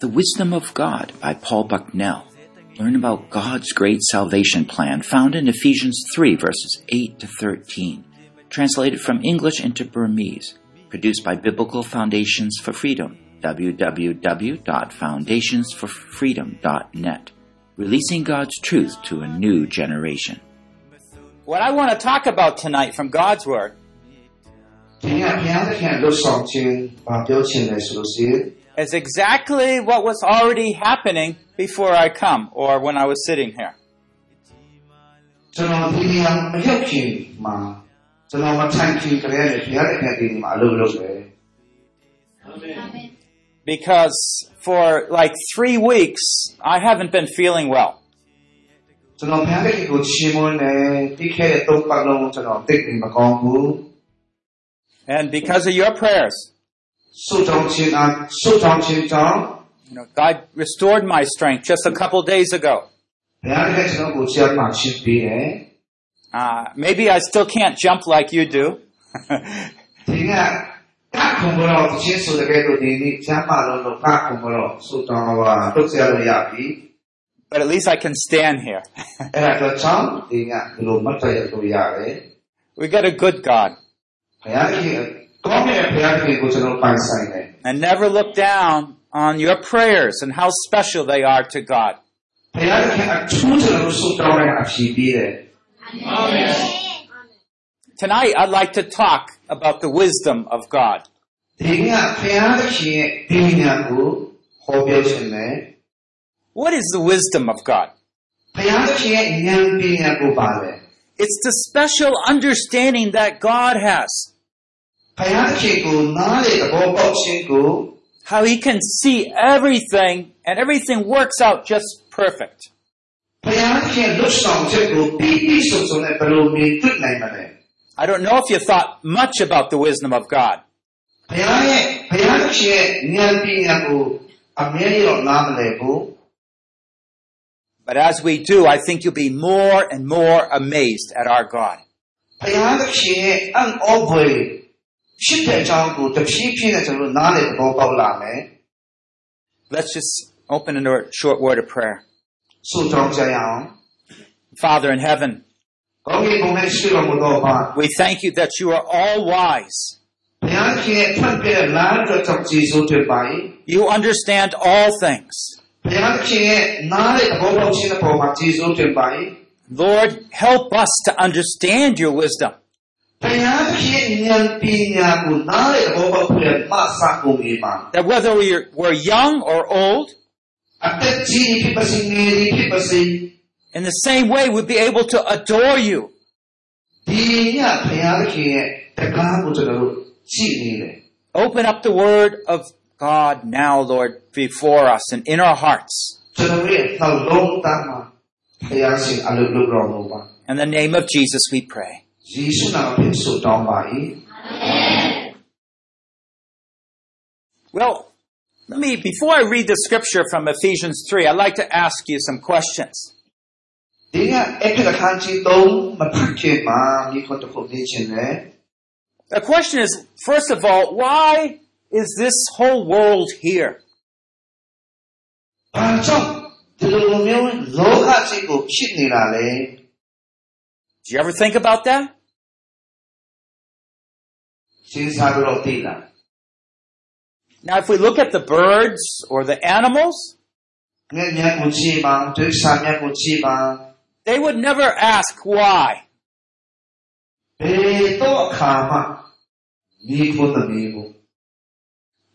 The Wisdom of God by Paul Bucknell. Learn about God's great salvation plan found in Ephesians 3 verses 8 to 13. Translated from English into Burmese. Produced by Biblical Foundations for Freedom. www.foundationsforfreedom.net. Releasing God's truth to a new generation. What I want to talk about tonight from God's Word ဒီနေ့ဘုရားသခင်လှုပ်ဆောင်ခြင်းဘာပြောချင်လဲဆိုလို့ရှိရင် is exactly what was already happening before I come or when I was sitting here. ကျွန်တော်ဒီနေရာမရောက်ခင်မှာကျွန်တော်မထိုင်ခင်ကလေးနဲ့ဘုရားသခင်ဒီနေရာမှာအလုပ်လုပ်တယ် Because for like three weeks, I haven't been feeling well. ကျွန်တော်ဘုရားသခင်ကိုချီးမွမ်းတယ်ပြီးခဲ့တဲ့သုံးပတ်လုံးကျွန်တော်သိပ်ပြီးမကောင်းဘူး And because of your prayers, you know, God restored my strength just a couple days ago. Uh, maybe I still can't jump like you do. but at least I can stand here. we got a good God. And never look down on your prayers and how special they are to God. Tonight, I'd like to talk about the wisdom of God. What is the wisdom of God? It's the special understanding that God has how he can see everything and everything works out just perfect. I don't know if you thought much about the wisdom of God. But as we do, I think you'll be more and more amazed at our God. ဘုရားသခင်ရဲ့အံ့ဩဖွယ်ရှိတဲ့အကြောင်းကိုတဖြည်းဖြည်းနဲ့ကျွန်တော်တို့နားလည်သဘောပေါက်လာမယ် Let's just open in a short word of prayer. ဆုတောင်းကြရအောင် Father in heaven, ကောင်းကင်ဘုံနဲ့ရှိတော်မူသောဘာ we thank you that you are all wise. ဘုရားသခင်ရဲ့ဖွင့်ပြတဲ့လမ်းတော်ကြောင့်ကျေးဇူးတင်ပါ၏ You understand all things. ဘုရားသခင်ရဲ့နားလည်သဘောပေါက်ခြင်းအပေါ်မှာကျေးဇူးတင်ပါ၏ Lord, help us to understand your wisdom. That whether we are, we're young or old, in the same way we'd be able to adore you. Open up the word of God now, Lord, before us and in our hearts. In the name of Jesus we pray. ယေရှုနာမဖြင့်ဆုတောင်းပါ၏ Well, let me, before I read the scripture from Ephesians 3, I'd like to ask you some questions. ဒီကအခက်အခါကြီးသုံးမဖတ်ခင်မှာဒီခွန်းတစ်ခုနေခြင်းနဲ့ The question is, first of all, why is this whole world here? ဘာကြောင့်ဒီလိုမျိုးလောကကြီးကိုဖြစ်နေတာလဲ Do you ever think about that? Now if we look at the birds or the animals, they would never ask why.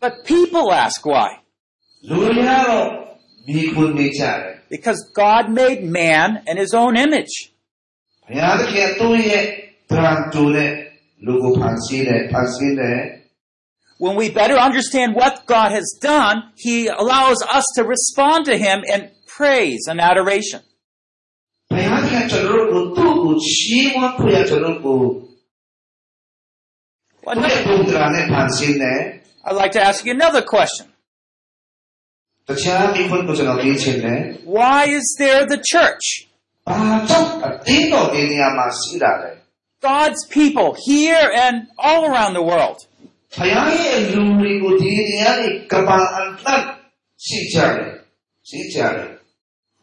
But people ask why. Because God made man in his own image. When we better understand what God has done, He allows us to respond to Him in praise and adoration. I'd like to ask you another question. Why is there the church? God's people here and all around the world.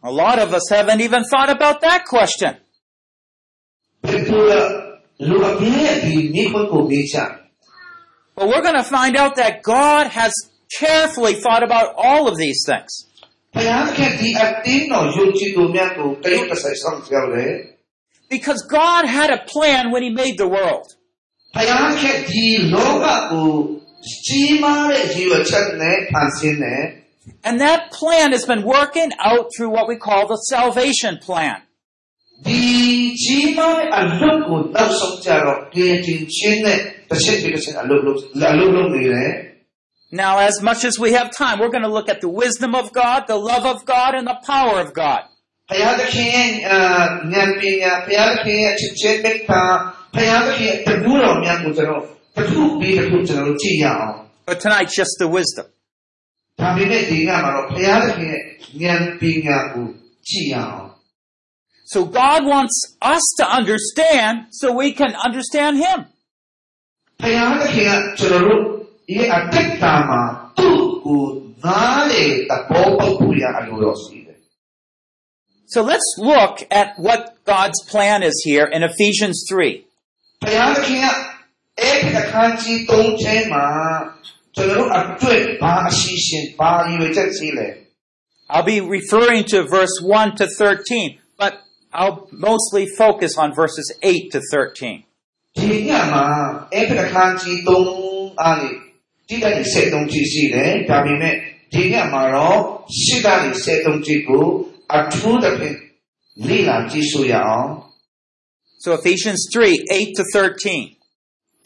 A lot of us haven't even thought about that question. But we're going to find out that God has carefully thought about all of these things. Because God had a plan when He made the world. ဘုရားခင်ဒီလောကကိုကြီးမားတဲ့ရည်ရွယ်ချက်နဲ့ဖန်ဆင်းတယ် And that plan has been working out through what we call the salvation plan. ဒီကြီးမားတဲ့အလုပ်ကိုနောက်ဆုံးကြတော့ပြင်တင်ချင်းနဲ့တစ်ချက်ပြီးတစ်ချက်အလုပ်လုပ်အလုပ်လုပ်နေတယ် Now, as much as we have time, we're going to look at the wisdom of God, the love of God, and the power of God. ဘုရားသခင်ရဲ့အာဉာဏ်ပညာဘုရားသခင်ရဲ့ချစ်ခြင်းမေတ္တာဘုရားသခင်ရဲ့တကူတော်များကိုကျွန်တော်တစ်ခုပြီးတစ်ခုကျွန်တော်တို့ကြည့်ရအောင် But tonight, just the wisdom. ဒါပေမဲ့ဒီကမှာတော့ဘုရားသခင်ရဲ့ဉာဏ်ပညာကိုကြည့်ရအောင် So God wants us to understand so we can understand Him. ဘုရားသခင်ကကျွန်တော်တို့ဒီအတ္တမှာသူ့ကိုနားလေတဘောပုတ်ဖို့ရအလိုတော်ရှိတယ် So let's look at what God's plan is here in Ephesians 3. I'll be referring to verse 1 to 13, but I'll mostly focus on verses 8 to 13. ဒီညမှာအဲ့ဒီအခန်းကြီး၃အားလေဒီတိုင်း73ကြီးရှိတယ်ဒါပေမဲ့ဒီညမှာတော့ရှစ်ကနေ73ကြီးကိုအထူးသဖြင့်လေ့လာကြည့်ဆိုရအောင် So Ephesians 3, 8 to 13.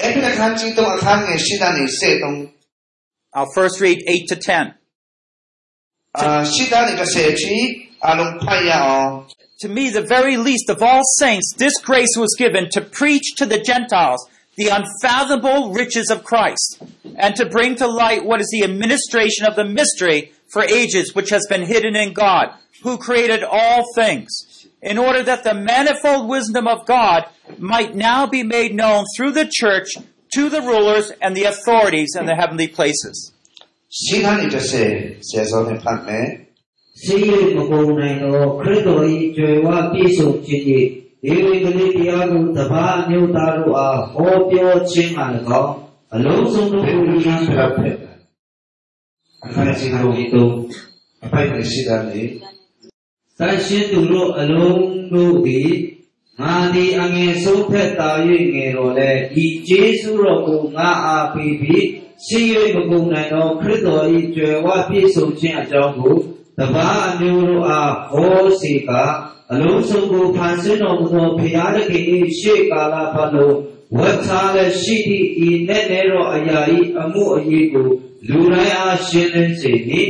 အဲ့ဒီအခန်းကြီး၃အခန်းငယ်ရှစ်ကနေ73 I'll first read 8 to 10. အာရှစ်ကနေ30ကြီးအလုံးဖတ်ရအောင် To me, the very least of all saints, this grace was given to preach to the Gentiles the unfathomable riches of Christ, and to bring to light what is the administration of the mystery for ages which has been hidden in God, who created all things, in order that the manifold wisdom of God might now be made known through the church to the rulers and the authorities in the heavenly places. 시간이 세상의 판매. 세계의 죄와 예외들이 비하고 더바 알롱송도 시간이 ခန်းကြီးကိုဒီတုံးအပိုက်နဲ့ရှိတာလေသန့်ရှင်းသူတို့အလုံးတို့သည်ငါသည်အငယ်ဆုံးဖက်တာ၍ငယ်တော်လဲဒီကျေးဇူးတော်ကိုငါအားပေးပြီးရှိ၍မကုန်နိုင်သောခရစ်တော်၏ကြွယ်ဝပြည့်စုံခြင်းအကြောင်းကိုတပါးအမျိုးတို့အားဟောစေကအလုံးစုံကိုဖန်ဆင်းတော်မူသောဘုရားသခင်၏ရှေ့ကာလပတ်လုံးဝတ်ထားလက်ရှိသည့်ဤနဲ့နဲ့တော်အရာ၏အမှုအရေးကိုလူတိုင်းအားရှင်းလင်းစေမည်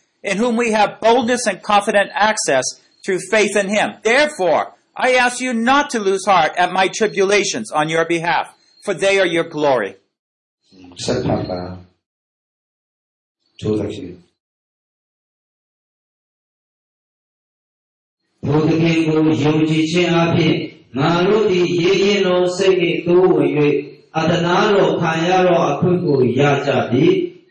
in whom we have boldness and confident access through faith in him. Therefore, I ask you not to lose heart at my tribulations on your behalf, for they are your glory. ဆက်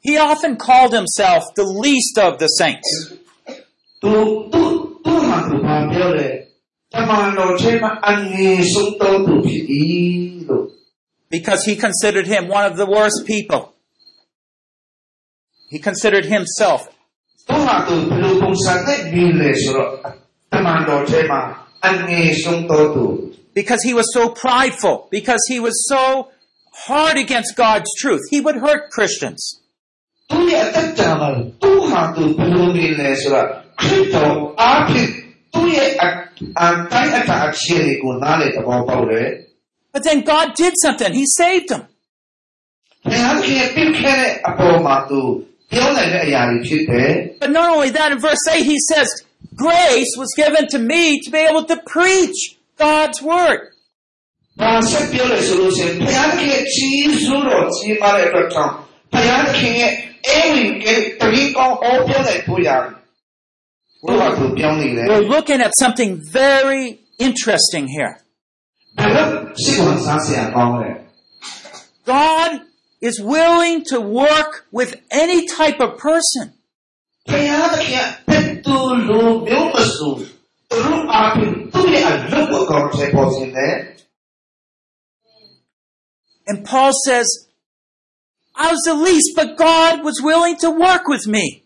He often called himself the least of the saints. Because he considered him one of the worst people. He considered himself. Because he was so prideful, because he was so hard against God's truth. He would hurt Christians. But then God did something. He saved him. But not only that, in verse 8 he says, Grace was given to me to be able to preach God's word. ဘာဆက်ပြောလဲဆိုလို့ရှိရင်ဘုရားခင်ရဲ့ကြီးစိုးတော်ကြီးမားတဲ့အတွက်ကြောင့်ဘုရားခင်ရဲ့အဲ့ဒီကတတိကောင်းဟောပြောတဲ့ဖို့ရတယ်။ဘုရားသူပြောင်းနေတယ် We're looking at something very interesting here. ။ဒါတော့စိတ်ဝင်စားစရာကောင်းတယ် God is willing to work with any type of person. ။ And Paul says, I was the least, but God was willing to work with me.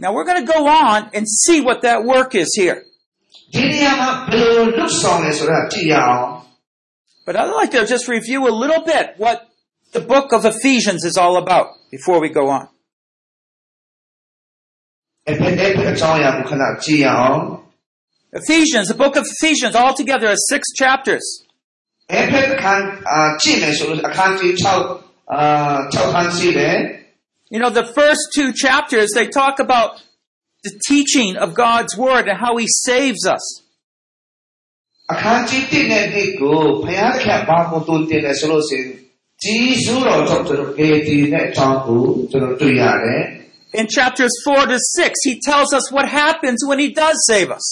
Now we're going to go on and see what that work is here. But I'd like to just review a little bit what the book of Ephesians is all about before we go on. Ephesians, the book of Ephesians, altogether has six chapters. You know, the first two chapters, they talk about the teaching of God's Word and how He saves us အခန်းကြီး1နဲ့2ကိုဘုရားခင်ဘာကိုတူတင်လဲဆိုလို့ရှိရင်ကြီးစုတော်ကြောင့်ကျွန်တော်ကေတီနဲ့အကြောင်းကိုကျွန်တော်တွေ့ရတယ် In chapters 4 to 6, he tells us what happens when he does save us.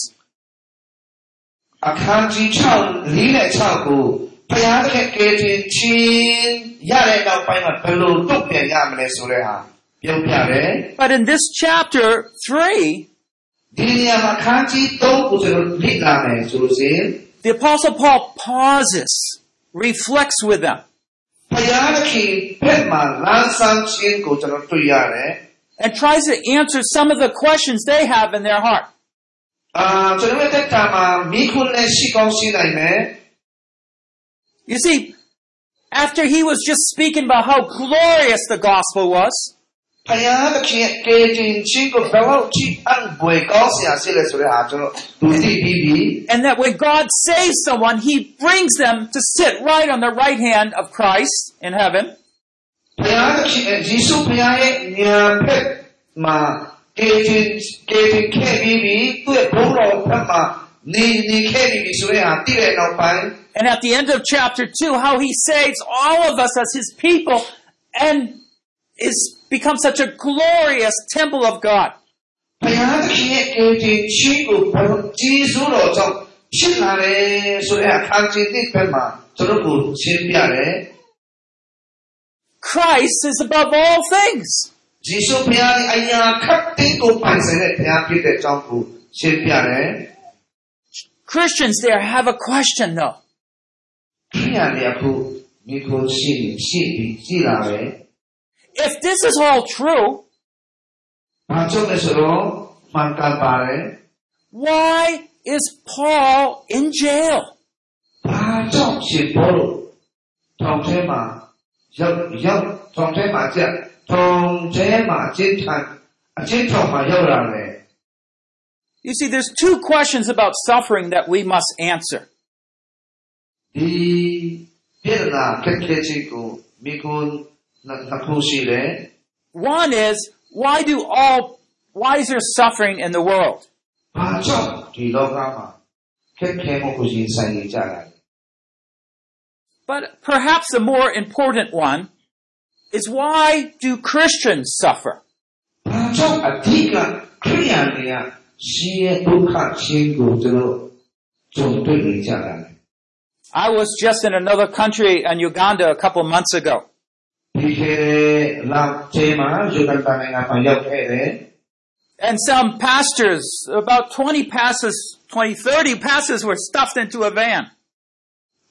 အခန်းကြီး6 4နဲ့6ကိုဘုရားခင်ကေတီချင်းရတဲ့နောက်ပိုင်းမှာဘယ်လိုတုတ်ပြန်ရမလဲဆိုတဲ့ဟာပြောပြတယ် But in this chapter 3, ဒီနေရာမှာအခန်းကြီး3ကိုကျွန်တော်လေ့လာမယ်ဆိုလို့ရှိရင် the Apostle Paul pauses, reflects with them, ဘုရားသခင်ဘက်မှာလမ်းဆောင်ခြင်းကိုကျွန်တော်တွေ့ရတယ် and tries to answer some of the questions they have in their heart. You see, after he was just speaking about how glorious the gospel was, and that when God saves someone, He brings them to sit right on the right hand of Christ in heaven. ဘုရားသခင်ရဲ့ယေရှုဘုရားရဲ့ညာဘက်မှာကေတင်ကေတင်ခဲ့ပြီးပြီသူ့ရဲ့ဘုန်းတော်ဘက်မှာနေနေခဲ့ပြီးပြီဆိုတဲ့ဟာသိတဲ့နောက်ပိုင်း And at the end of chapter 2, how he saves all of us as his people and is become such a glorious temple of God. ဘုရားသခင်ရဲ့ကေတင်ချင်းကိုဘယ်လိုကြီးစိုးတော်ကြောင့်ဖြစ်လာတယ်ဆိုတဲ့အခန်းကြီးတစ်ဖက်မှာကျွန်တော်ကိုရှင်းပြတယ် Christ is above all things. ။ယေရှုဘုရားရဲ့အရာခတ်တဲ့ကိုပိုင်ဆိုင်တဲ့ဘုရားဖြစ်တဲ့အကြောင်းကိုရှင်းပြတယ် Christians there have a question though. ။ခရိယာတွေအခုမိခိုးရှိနေရှိပြီးကြည်လာတယ် If this is all true, ။ဘာကြောင့်လဲဆိုတော့မှန်ကန်ပါတယ် why is Paul in jail? ။ဘာကြောင့်ရှင်ဘောလို့ထောင်ထဲမှာ ရောက်ရောက်ထောင်ထဲမှာကျက်ထောင်ထဲမှာအကျဉ်းထိုင်အကျဉ်းထောင်မှာရောက်လာတယ် You see, there's two questions about suffering that we must answer. ဒီပြဿနာခက်ခဲခြင်းကိုမိခိုးနှစ်ခုရှိတယ် One is, why do all, why is there suffering in the world? ။ဘာကြောင့်ဒီလောကမှာခက်ခဲမှုကိုရင်ဆိုင်နေကြတာလဲ But perhaps a more important one is why do Christians suffer? I was just in another country in Uganda a couple months ago. And some pastors, about 20 pastors, 20, 30 pastors were stuffed into a van.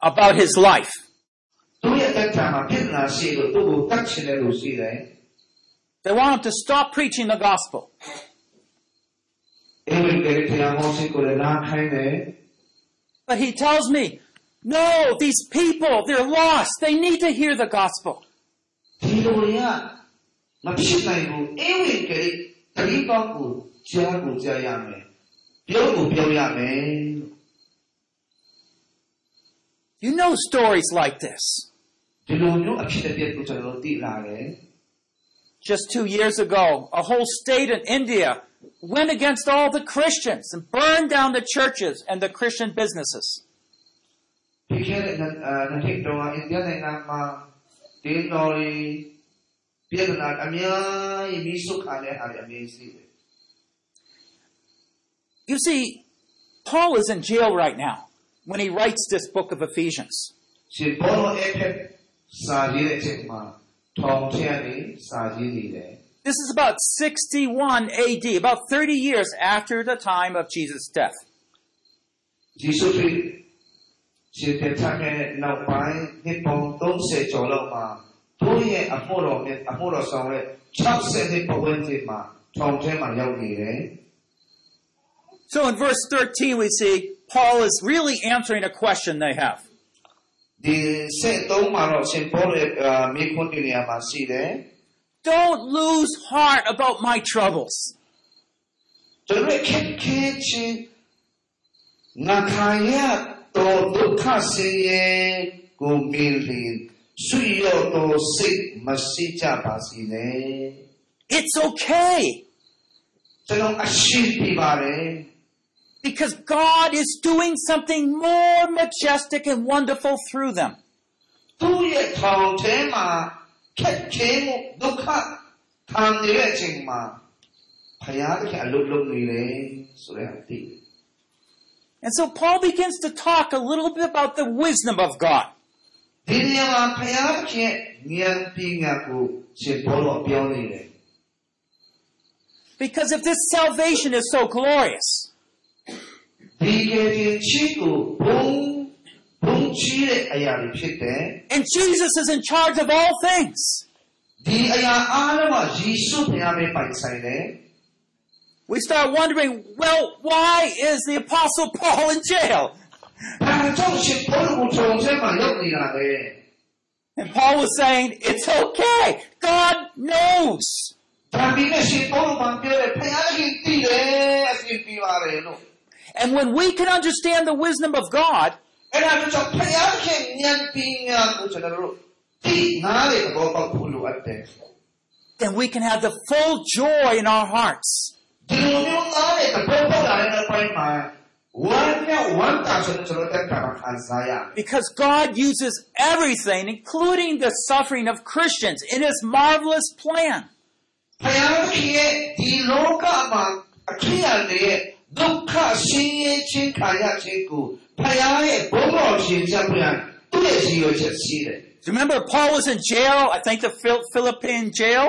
about his life. They wanted to stop preaching the gospel. But he tells me, no, these people, they're lost. They need to hear the gospel. You know stories like this. Just two years ago, a whole state in India went against all the Christians and burned down the churches and the Christian businesses. You see, Paul is in jail right now when he writes this book of Ephesians. This is about 61 AD, about 30 years after the time of Jesus' death. So in verse 13 we see Paul is really answering a question they have. ဒီဆက်သုံးမှာတော့ရှင်ဘောရဲ့အာမိခွန်းတင်နေရာမှာရှိတယ် Don't lose heart about my troubles. ကျွန်တော်ခက်ခဲချင်းငါခါရတော့ဒုက္ခဆင်းရဲကိုမြင်လင်ဆွေရတော့စိတ်မရှိကြပါစေနဲ့ It's okay ကျွန်တော်အရှိပြပါတယ် because God is doing something more majestic and wonderful through them. And so Paul begins to talk a little bit about the wisdom of God. Because if this salvation is so glorious, and Jesus is in charge of all things. We start wondering, well, why is the Apostle Paul in jail? And Paul was saying, it's okay. God knows. And when we can understand the wisdom of God, then we can have the full joy in our hearts. Because God uses everything, including the suffering of Christians, in His marvelous plan. ဒုက္ခဆင်းရဲခြင်းခါရခြင်းကိုဖယားရဲ့ဘုံတော်ရှင်ချက်ပြန်သူ့ရဲ့စီရောချက်စီးတယ် Remember Paul was in jail I think the Philippian jail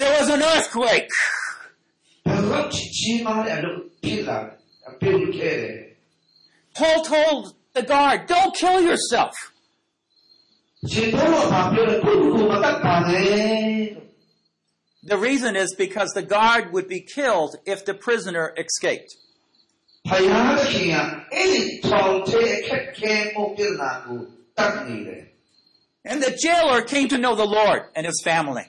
There was an earthquake Paul told the guard don't kill yourself the reason is because the guard would be killed if the prisoner escaped. And the jailer came to know the Lord and his family.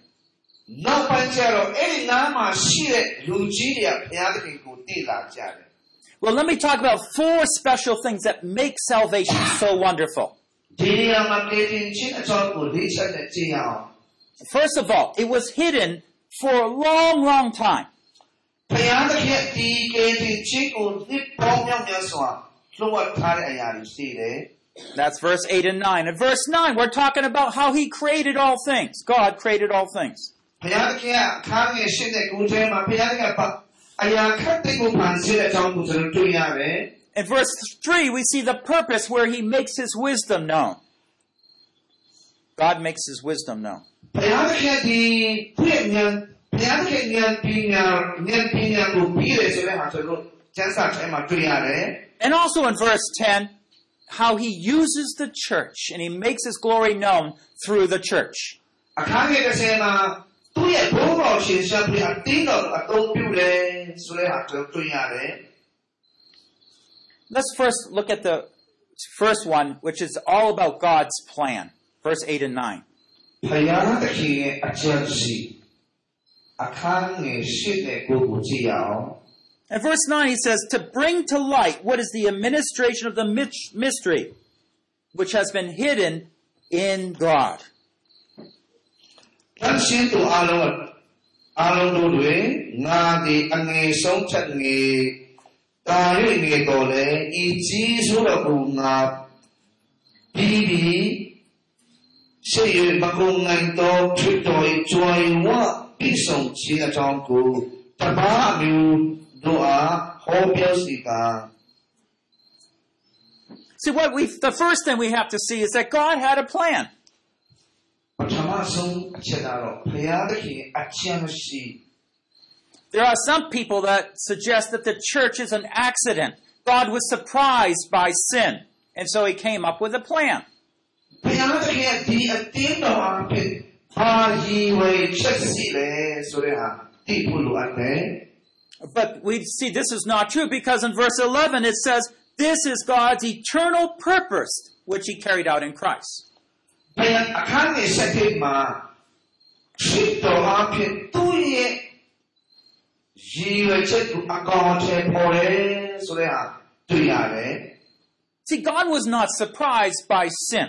Well, let me talk about four special things that make salvation so wonderful. First of all, it was hidden for a long, long time. ဘုရားသခင်ဒီကယ်တင်ခြင်းကိုနှစ်ပေါင်းများများစွာလွှတ်ဝတ်ထားတဲ့အရာတွေရှိတယ် That's verse 8 and 9. In verse 9, we're talking about how he created all things. God created all things. ဘုရားသခင်ကအခါငယ်ရှင်းတဲ့ကိုယ်ထဲမှာဘုရားသခင်ကအရာခတ်တဲ့ကိုဖန်ဆင်းတဲ့အကြောင်းကိုကျွန်တော်တွေ့ရတယ် In verse 3, we see the purpose where he makes his wisdom known. God makes his wisdom known. ဘုရားသခင်ဒီသူ့ရဲ့ဉာဏ်ဘုရားသခင်ဉာဏ်ပညာဉာဏ်ပညာကိုပြီးတယ်ဆိုတဲ့ဟာကျွန်တော်ကျမ်းစာထဲမှာတွေ့ရတယ် And also in verse 10, how he uses the church and he makes his glory known through the church. အခါငယ်တစ်ဆယ်မှာသူ့ရဲ့ဘုန်းတော်ရှင်ရှာပြီးအတင်းတော်အသုံးပြုတယ်ဆိုတဲ့ဟာကျွန်တော်တွေ့ရတယ် Let's first look at the first one, which is all about God's plan. Verse 8 and 9. ဘုရားသခင်ရဲ့အကြံစီအခါငယ်ရှိတဲ့ကိုကိုကြည့်ရအောင် In verse 9, he says, To bring to light what is the administration of the mich- mystery, which has been hidden in God. တန်ရှင်းသူအလုံးအလုံးတို့တွင်ငါသည်အငယ်ဆုံးချက်ငယ်တာ၍ငယ်တော်လဲဤကြီးဆိုတော့ကိုငါပြီးပြီး ရှိရမကုံနိုင်တော်ဖြစ်တော်၏ကြွယ်ဝပြည့်စုံခြင်းအကြောင်းကိုတပါးမျိုးတို့အားဟောပြောစီပါ See, what we the first thing we have to see is that God had a plan. ပထမဆုံးအချက်ကတော့ဘုရားသခင်အချမ်းရှိ There are some people that suggest that the church is an accident. God was surprised by sin, and so he came up with a plan. ဘုရားသခင်ဒီအတင်းတော်အဖြစ်ဘာရည်ဝဲချက်စီလဲဆိုတဲ့ဟာသိဖို့လိုအပ်တယ် But we see this is not true because in verse 11 it says, This is God's eternal purpose, which he carried out in Christ. ဘုရားအခန်းငယ်ဆက်တဲ့မှာချစ်တော်အဖြစ်သူ့ရဲ့ရည်ဝဲချက်ကိုအကောင်အထည်ပေါ်တယ်ဆိုတဲ့ဟာတွေ့ရတယ် See, God was not surprised by sin.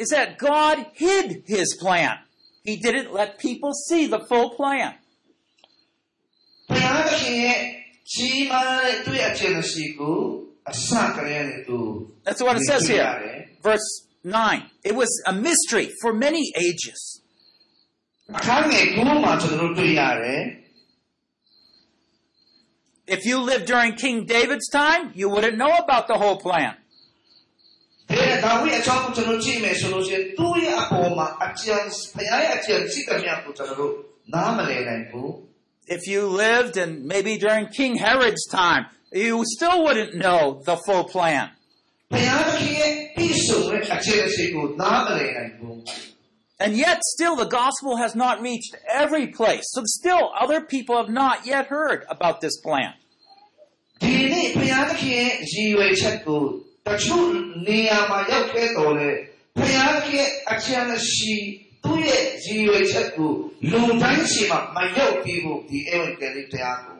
is that God hid his plan. He didn't let people see the full plan. That's what it says here. Verse 9. It was a mystery for many ages. If you lived during King David's time, you wouldn't know about the whole plan. ဒီဒါဝိအချောင်းကိုကျွန်တော်ကြည့်မယ်ဆိုလို့ရှိရင်သူ့ရဲ့အပေါ်မှာအကျဉ်းဘုရားရဲ့အကျဉ်းစီကမြတ်ကိုကျွန်တော်တို့နားမလည်နိုင်ဘူး If you lived and maybe during King Herod's time, you still wouldn't know the full plan. ဘုရားသခင်ရဲ့ပြည့်စုံတဲ့အကျင့်စီကိုနားမလည်နိုင်ဘူး And yet still the gospel has not reached every place. So still other people have not yet heard about this plan. ဒီနေ့ဘုရားသခင်ရဲ့ရည်ရွယ်ချက်ကို တချို့နေရာမှာရောက်ခဲ့တော်လေဘုရားသခင်ရဲ့အကျင့်ရှိသူ့ရဲ့ရည်ရွယ်ချက်ကိုလူတိုင်းရှိမှမရောက်ပြီးဘူးဒီဧဝံဂေလိတရားကို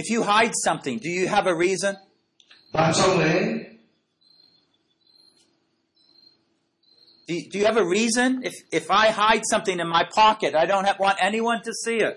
If you hide something, do you have a reason? ဘာကြောင့်လဲ Do you, do you have a reason? If, if I hide something in my pocket, I don't have, want anyone to see it.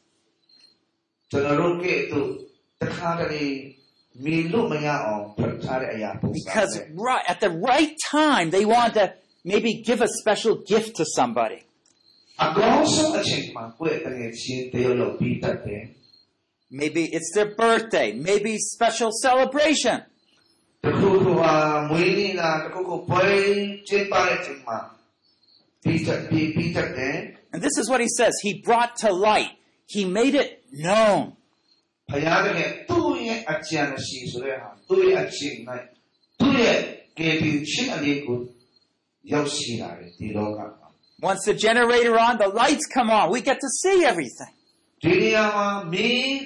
ကျွန်တော်တို့ကဲ့သို့တခါတလေမီလို့မရအောင်ဖတ်ထားတဲ့အရာပုံစံ because right, at the right time they want to maybe give a special gift to somebody. အကောင်းဆုံးအချိန်မှာကိုယ့်ရဲ့တကယ်ချင်းတယောက်ယောက်ပြီးတတ်တယ် Maybe it's their birthday. Maybe special celebration. တခုခုဟာမွေးနေ့လားတခုခုပွဲကျင်းပတဲ့အချိန်မှာပြီးသက်ပြီးပြီးသက်တယ် And this is what he says. He brought to light. He made it known. ဘုရားသခင်သူ့ရဲ့အကြံရှိဆိုတဲ့ဟာသူ့ရဲ့အချိန်၌သူ့ရဲ့ကယ်တင်ခြင်းအလေးကိုရောက်ရှိလာတယ်ဒီလောကမှာ Once the generator on, the lights come on. We get to see everything. ဒီနေရာမှာမင်း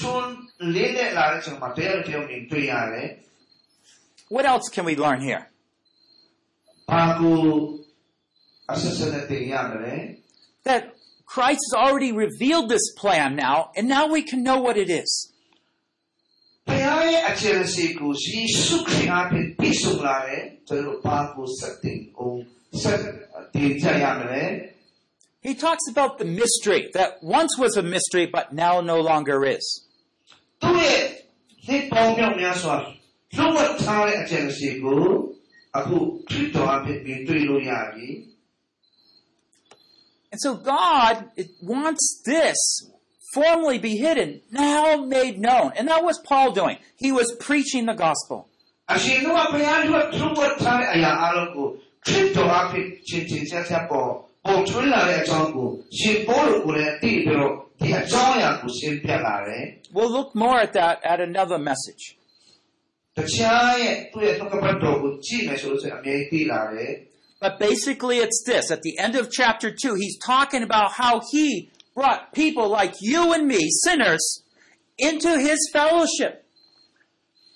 ထွန်းလေးနဲ့လာတဲ့အချိန်မှာတရားတစ်ယောက်မြင်တွေ့ရတယ် What else can we learn here? ဘာကိုအဆက်ဆက်နဲ့တင်ရမလဲ That Christ has already revealed this plan now, and now we can know what it is. He talks about the mystery that once was a mystery but now no longer is. And so God wants this formerly be hidden, now made known. And that was Paul doing. He was preaching the gospel. We'll look more at that at another message. တခြားရဲ့သူ့ရဲ့နှုတ်ကပတ်တော်ကိုကြည့်မယ်ဆိုလို့ဆိုရင်အမြဲသိလာတယ် But basically it's this. At the end of chapter 2, he's talking about how he brought people like you and me, sinners, into his fellowship.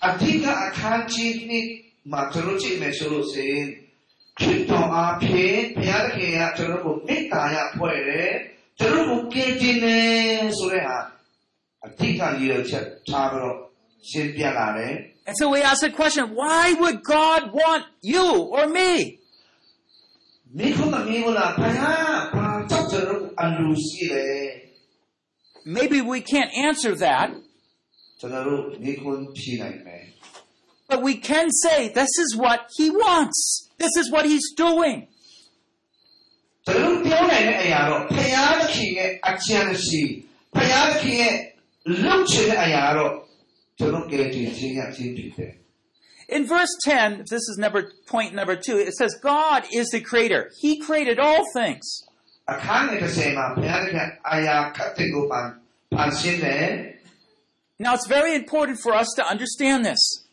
အဓိကအခန်းကြီးနှစ်မှာကျွန်တော်ကြည့်မယ်ဆိုလို့ဆိုရင်ခရစ်တော်အားဖြင့်ဘုရားသခင်ကကျွန်တော်ကိုမေတ္တာရဖွဲ့တယ်ကျွန်တော်ကိုကယ်တင်တယ်ဆိုတဲ့ဟာအဓိကရည်ရွယ်ချက်ထားပြီးတော့ရှင်းပြလာတယ် And so we ask the question, why would God want you or me? Maybe we can't answer that. But we can say this is what he wants. This is what he's doing. In verse 10, this is number point number 2, it says God is the creator. He created all things. Now it's very important for us to understand this.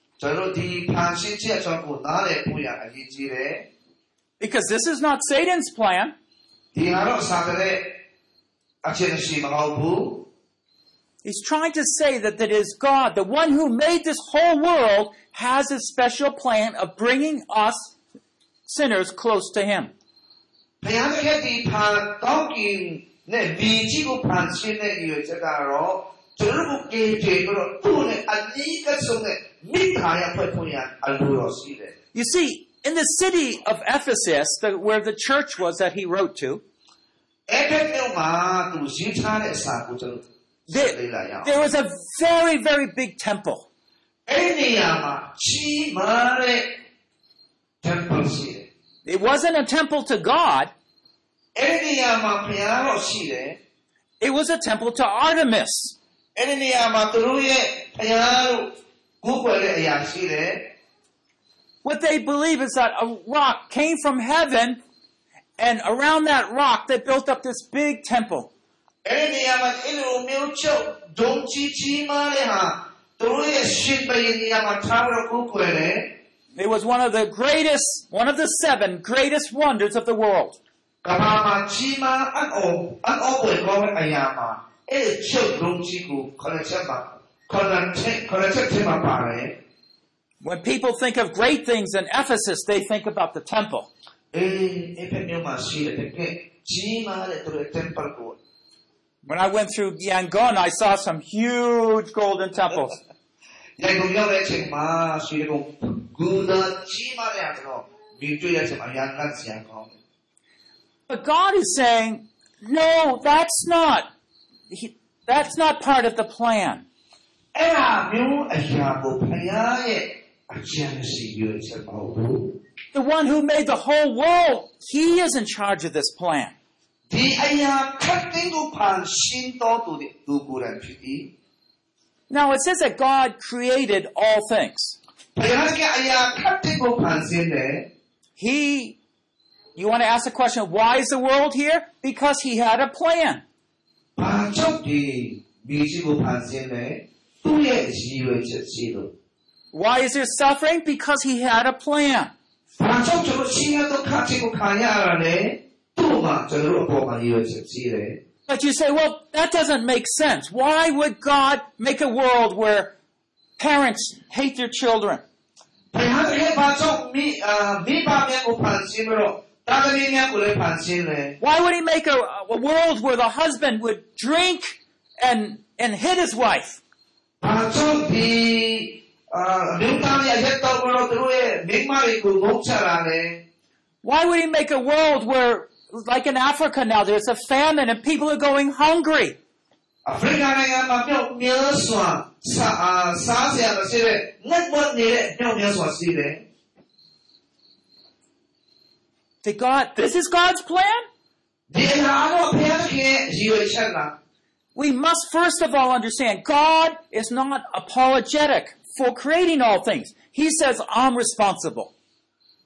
Because this is not Satan's plan. He's trying to say that it is God, the one who made this whole world, has a special plan of bringing us sinners close to Him. You see, in the city of Ephesus, the, where the church was that he wrote to, there, was a very, very big temple. It wasn't a temple to God. It was a temple to Artemis. What they believe is that a rock came from heaven, and around that rock they built up this big temple. အဲ့ဒီနေရာမှာအဲ့လိုမျိုးချုပ်ဒုံကြီးကြီးမားတဲ့ဟာသူတို့ရဲ့ရှင်ပရင်နေရာမှာထားပြီးတော့ကိုယ်ွယ်တယ် It was one of the greatest, one of the seven greatest wonders of the world. ကမ္ဘာမှာကြီးမားအံ့ဩအံ့ဩပွေကောင်းတဲ့အရာမှာအဲ့ဒီချုပ်ဒုံကြီးကိုခေါ်ချက်မှာခေါ်ချက်ခေါ်ချက်ထဲမှာပါတယ် When people think of great things in Ephesus, they think about the temple. When I went through Yangon, I saw some huge golden temples. but God is saying, no, that's not, he, that's not part of the plan. The one who made the whole world, he is in charge of this plan. ဒီအရာခတ်သိမ်းကိုဖန်ရှင်းတော်သူတဲ့သူကိုယ်တိုင်ဖြစ်သည် Now it says that God created all things. ဘုရားကအရာခတ်တဲ့ကိုဖန်ဆင်းတယ် He, you want to ask the question, why is the world here? Because he had a plan. ။ဘာကြောင့်ဒီမြေကြီးကိုဖန်ဆင်းလဲ။သူ့ရဲ့အရည်ရွယ်ချက်ရှိလို့ Why is there suffering? Because he had a plan. ။ But you say, well, that doesn't make sense. Why would God make a world where parents hate their children? Why would he make a, a world where the husband would drink and, and hit his wife? Why would he make a world where like in Africa now, there's a famine and people are going hungry. The God, this is God's plan? We must first of all understand God is not apologetic for creating all things. He says, I'm responsible.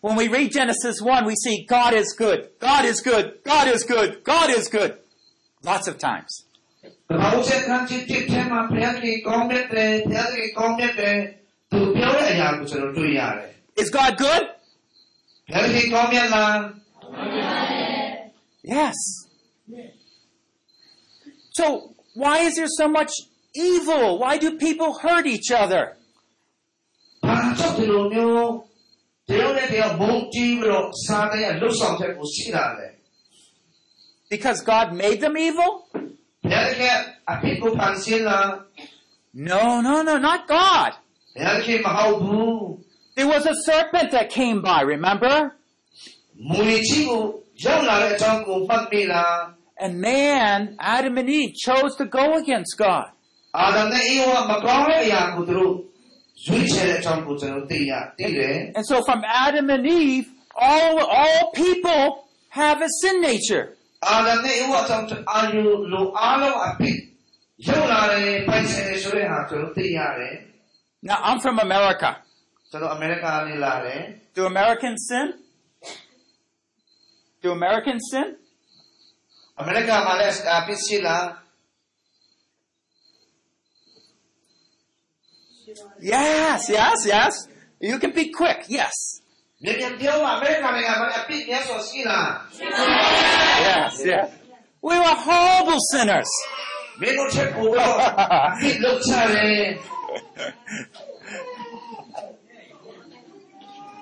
When we read Genesis 1, we see God is good, God is good, God is good, God is good. Lots of times. Is God good? Yes. So, why is there so much evil? Why do people hurt each other? ဘာကြောင့်ဒီလိုမျိုးတယောက်နဲ့တယောက်မုန်းတီးပြီးတော့စာတဲ့လှုပ်ဆောင်ချက်ကိုရှိတာလဲ Because God made them evil? ဘုရားသခင်အပိကိုဖန်ဆင်းလား No, no, no, not God. ဘုရားသခင်မဟုတ်ဘူး There was a serpent that came by, remember? မူလကြီးကိုရောက်လာတဲ့အကြောင်းကိုမှတ်မိလား And man, Adam and Eve, chose to go against God. And so from Adam and Eve, all, all people have a sin nature. Now I'm from America. Do Americans sin? Do Americans sin? America Yes, yes, yes. You can be quick. Yes. Yes, yes. We were horrible sinners.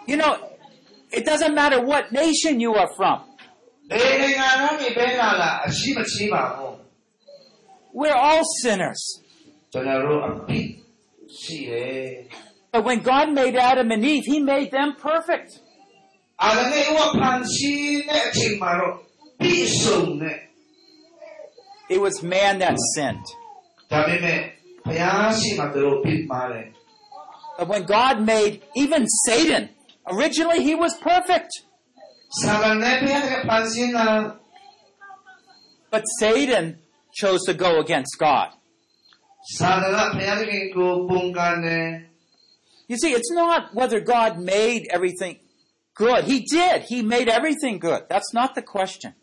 you know, it doesn't matter what nation you are from. We're all sinners. Sí, eh. But when God made Adam and Eve, He made them perfect. It was man that sinned. But when God made even Satan, originally he was perfect. But Satan chose to go against God. You see, it's not whether God made everything good. He did. He made everything good. That's not the question.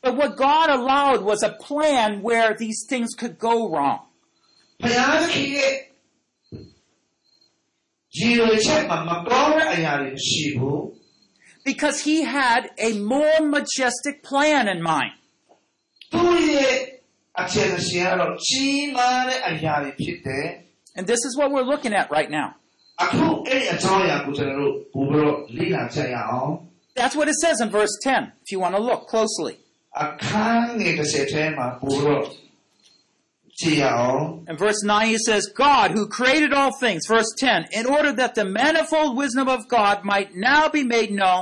But what God allowed was a plan where these things could go wrong Because he had a more majestic plan in mind. သူ့ရဲ့အခြေအနေကတော့ကြီးမားတဲ့အရာတွေဖြစ်တယ် And this is what we're looking at right now. အခုအဲ့ဒီအကြောင်းအရာကိုကျွန်တော်တို့ပို့ပြီးတော့လေ့လာကြရအောင် That's what it says in verse 10, if you want to look closely. အခန်းငယ်30ထဲမှာပို့ပြီးတော့ကြည့်ရအောင် In verse 9, he says, God, who created all things, verse 10, in order that the manifold wisdom of God might now be made known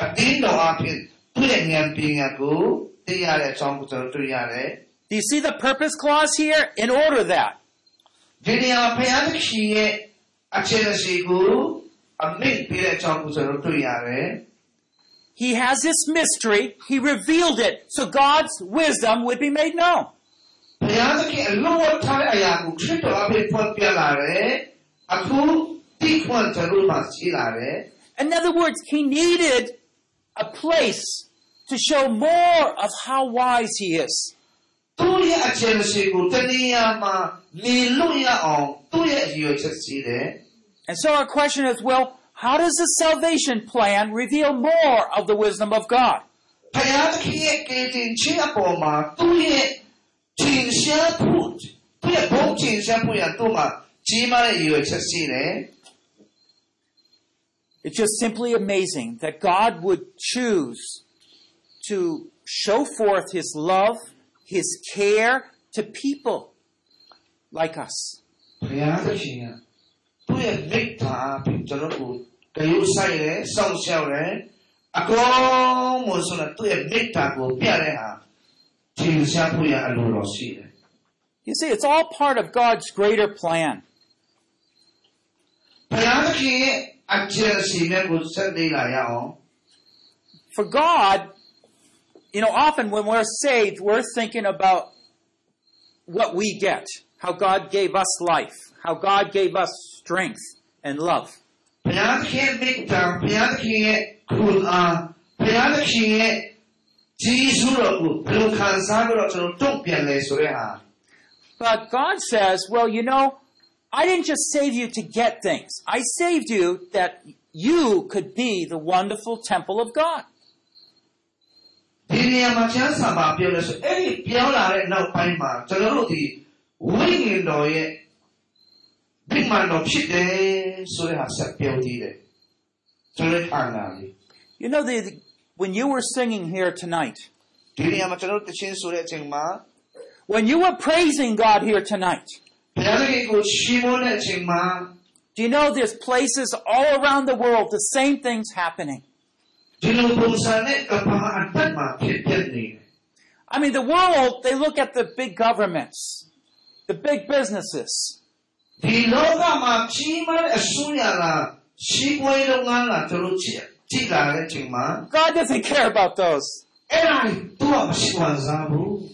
အကြောင်းပြုလို့ထာဝရအကြံတော်ရှိရှိတည်တဲ့အငြိကောင်းကင်အရတ်တို့၌အထုံးနဲ့အာနာဆက်တို့သည်ဘုရားသခင်ထူးဆန်းသောဉာဏ်တော်ကိုအတင်းတော်အဖြစ်ယခုတိယချအဲတိယချနဲ့အကြောင်းကြီးအတင်းတော်အဖြစ်သူ့ရဲ့ဉာဏ်ပညာကိုသိရတဲ့အကြောင်းကိုကျွန်တော်တွေ့ရတယ် Do you see the purpose clause here? In order that. ဒီနေရာဘုရားသခင်ရဲ့အခြေအနေကိုအမိန့်ပေးတဲ့အကြောင်းကိုကျွန်တော်တွေ့ရတယ် He has this mystery. He revealed it so God's wisdom would be made known. ဘုရားသခင်အလို့ဝတ်ထားတဲ့အရာကိုခရစ်တော်အဖေဖွင့်ပြလာတယ်အခုတိခွန်ကျွန်တော်မှရှိလာတယ် In other words, he needed a place to show more of how wise he is. သူ့ရဲ့အခြေအနေကိုတနည်းအားမှာနေလို့ရအောင်သူ့ရဲ့အရွယ်ချက်ရှိတယ် And so our question is, well, how does the salvation plan reveal more of the wisdom of God? ဘုရားသခင်ရဲ့ကယ်တင်ခြင်းအပေါ်မှာသူ့ရဲ့ထင်ရှားဖို့သူ့ရဲ့ဘုံထင်ရှားဖို့ရသူ့မှာကြီးမားတဲ့အရွယ်ချက်ရှိတယ် It's just simply amazing that God would choose to show forth his love, his care to people like us. ဘုရားသခင်ကသူ့ရဲ့မိတ္တာအဖြစ်ကျွန်တော်ကိုဂရုစိုက်တယ်စောင့်ရှောက်တယ်အကောင်မို့ဆိုတော့သူ့ရဲ့မိတ္တာကိုပြတဲ့ဟာထင်ရှားဖို့ရအလိုတော်ရှိတယ် You see, it's all part of God's greater plan. ဘုရားသခင်ရဲ့ For God, you know, often when we're saved, we're thinking about what we get, how God gave us life, how God gave us strength and love. But God says, well, you know, I didn't just save you to get things. I saved you that you could be the wonderful temple of God. ဒီနေရာမှာကျမ်းစာမှာပြောလို့ဆိုအဲ့ဒီပြောင်းလာတဲ့နောက်ပိုင်းမှာကျွန်တော်တို့ဒီဝိညာဉ်တော်ရဲ့ဘိမှန်တော်ဖြစ်တယ်ဆိုတဲ့ဟာဆက်ပြောသေးတယ်ကျွန်တော်ခံလာပြီ You know, the, when you were singing here tonight, ဒီနေရာမှာကျွန်တော်တို့တခြင်းဆိုတဲ့အချိန်မှာ when you were praising God here tonight, do you know there's places all around the world the same thing's happening? I mean, the world, they look at the big governments, the big businesses. God doesn't care about those.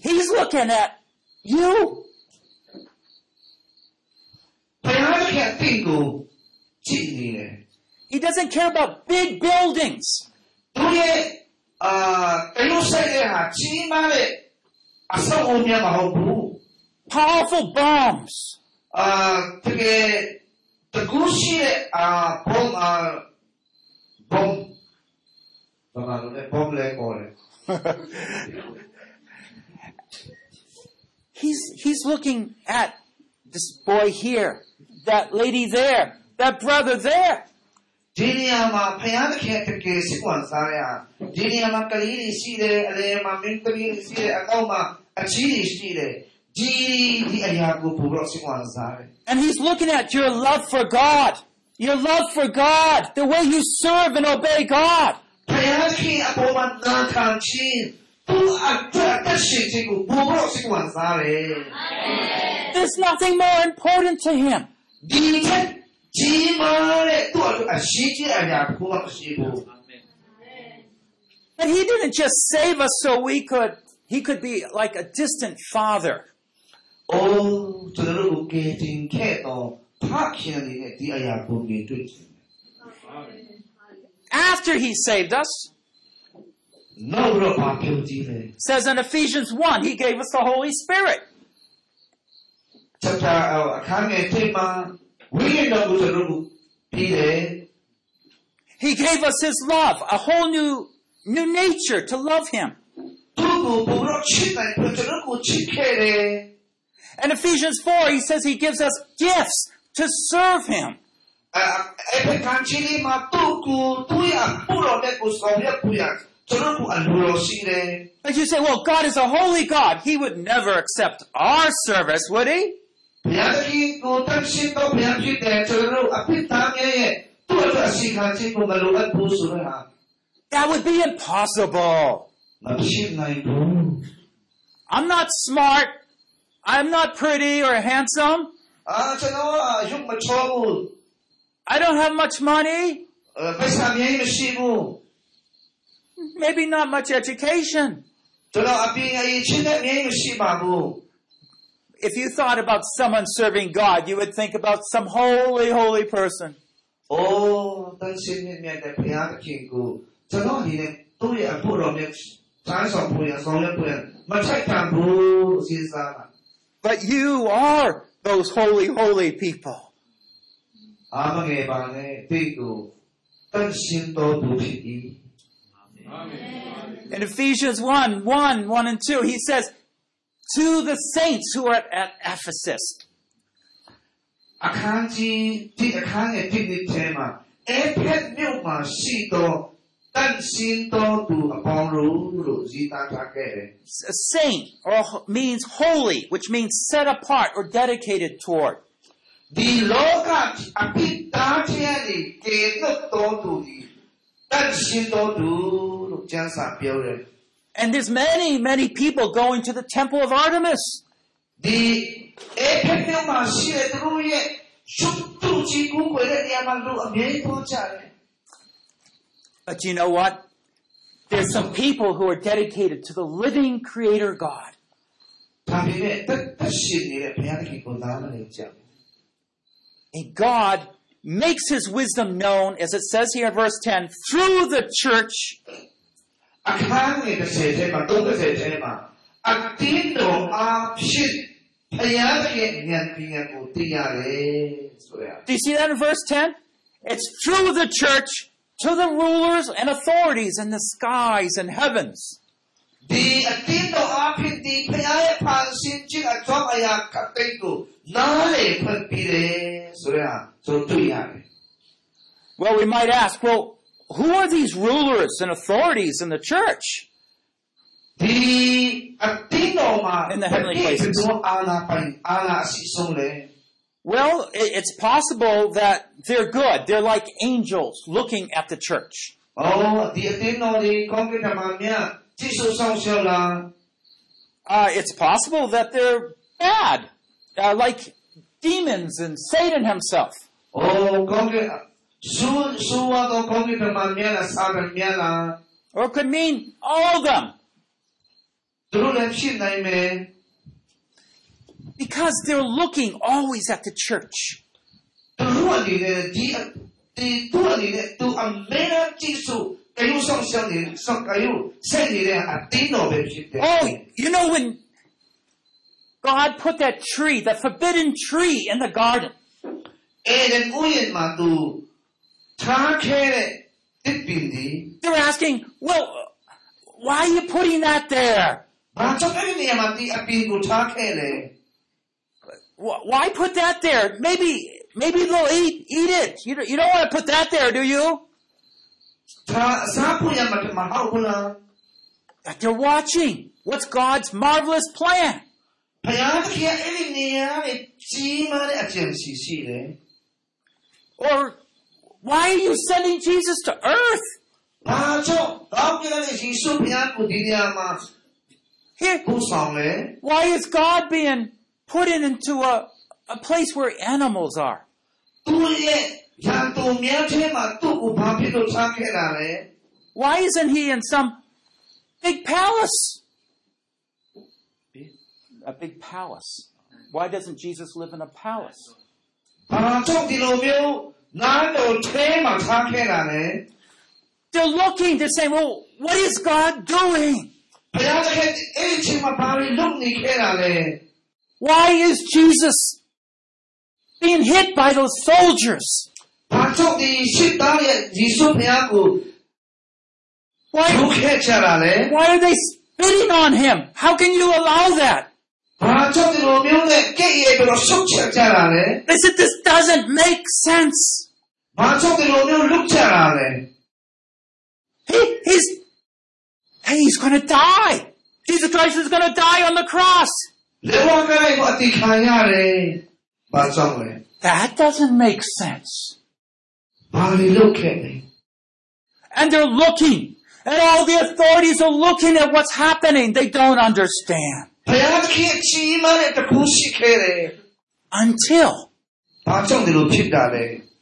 He's looking at you. He doesn't care about big buildings. Powerful bombs. He's he's looking at this boy here that lady there, that brother there. ဒီနေရာမှာဘုရားသခင်တကယ်စိတ်ဝင်စားရဒီနေရာမှာကလေးတွေရှိတယ်အလဲမှာမင်းသမီးတွေရှိတယ်အကောက်မှာအချီးတွေရှိတယ်ဒီဒီအရာကိုပို့တော့စိတ်ဝင်စားတယ် And he's looking at your love for God. Your love for God. The way you serve and obey God. ဘုရားခင်အပေါ်မှာနာခံခြင်းသူအတွက်အသက်ရှင်ခြင်းကိုပို့တော့စိတ်ဝင်စားတယ် There's nothing more important to him. But he didn't just save us so we could, he could be like a distant father. After he saved us, says in Ephesians 1, he gave us the Holy Spirit chapter. He gave us His love, a whole new new nature to love Him. And Ephesians 4, he says he gives us gifts to serve Him. And you say, well, God is a holy God. He would never accept our service, would He? That would be impossible. I'm not smart. I'm not pretty or handsome. I don't have much money. Maybe not much education if you thought about someone serving God, you would think about some holy, holy person. But you are those holy, holy people. In Ephesians 1, 1, 1 and 2, he says, to the saints who are at, at Ephesus. အခန်းကြီးဒီအခန်းရဲ့ဒီနေ့ထဲမှာအဖက်မြို့မှာရှိသောတန်ရှင်းတော်သူအပေါင်းတို့လို့ရေးသားထားခဲ့တယ် A saint or means holy, which means set apart or dedicated toward. ဒီလောကအပိသားခြင်းတွေကေသွတ်တော်သူဒီတန်ရှင်းတော်သူလို့ကျမ်းစာပြောတယ် and there's many, many people going to the temple of Artemis. But you know what? There's some people who are dedicated to the living creator God. And God makes his wisdom known, as it says here in verse 10, through the church အခန်းငယ်30ထဲမှာ30ထဲမှာအတင်းတော်အားဖြင့်ဘုရားသခင်ဉာဏ်ပညာကိုသိရတယ်ဆိုရ Do you see that in verse 10? It's through the church to the rulers and authorities in the skies and heavens. ဒီအတင်းတော်အားဖြင့်ဒီဘုရားရဲ့ဖန်ဆင်းခြင်းအကြောင်းအရာခတ်သိမ်းကိုနားလေဖွင့်ပြီးတယ်ဆိုရဆိုတွေ့ရတယ် Well, we might ask, well, who are these rulers and authorities in the church? In the heavenly places. Well, it's possible that they're good. They're like angels looking at the church. Uh, it's possible that they're bad, uh, like demons and Satan himself. Or it could mean all of them. Because they're looking always at the church. Oh, you know when God put that tree, that forbidden tree in the garden. They were asking, well, why are you putting that there? Why put that there? Maybe, maybe they'll eat, eat it. You, you don't want to put that there, do you? They're watching. What's God's marvelous plan? Or why are you sending Jesus to earth? Here, why is God being put in into a, a place where animals are? Why isn't he in some big palace? A big palace. Why doesn't Jesus live in a palace? They're looking, they're saying, well, what is God doing? Why is Jesus being hit by those soldiers? Why, why are they spitting on him? How can you allow that? They said this doesn't make sense. He, he's, he's gonna die. Jesus Christ is gonna die on the cross. That doesn't make sense. And they're looking, and all the authorities are looking at what's happening. They don't understand. Until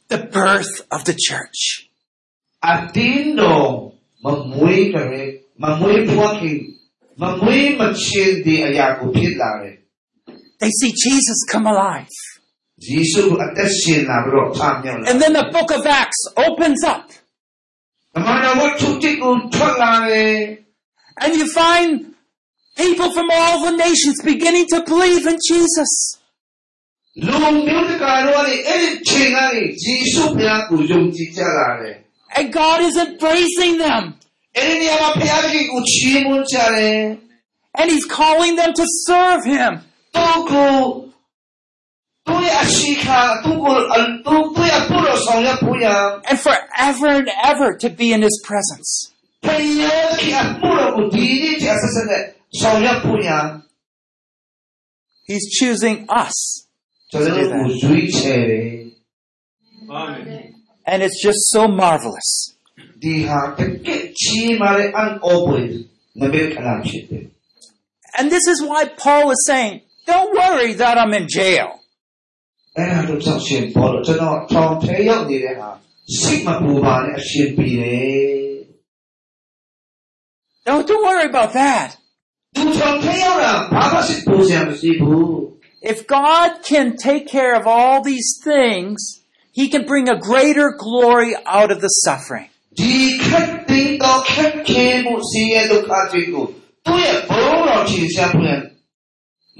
the birth of the church. They see Jesus come alive. And then the book of Acts opens up. And you find People from all the nations beginning to believe in Jesus. And God is embracing them. And He's calling them to serve Him. And forever and ever to be in His presence. He's choosing us. And it's just so marvelous. And this is why Paul is saying, don't worry that I'm in jail. အဲ့ဒါတို့ကြောင့်ရှင်ပေါ်တော့ကျွန်တော်ထောင်ထဲရောက်နေတဲ့ဟာစိတ်မပူပါနဲ့အရှင်ပြေတယ် Don't, don't worry about that. သူထောင်ထဲရောက်တာဘာမှစိတ်ပူစရာမရှိဘူး If God can take care of all these things, He can bring a greater glory out of the suffering. ဒီခက်တဲ့တော့ခက်ခဲမှုစီးရဲဒုက္ခတွေကိုသူ့ရဲ့ဘုံတော်ချီဆက်ဖွင့်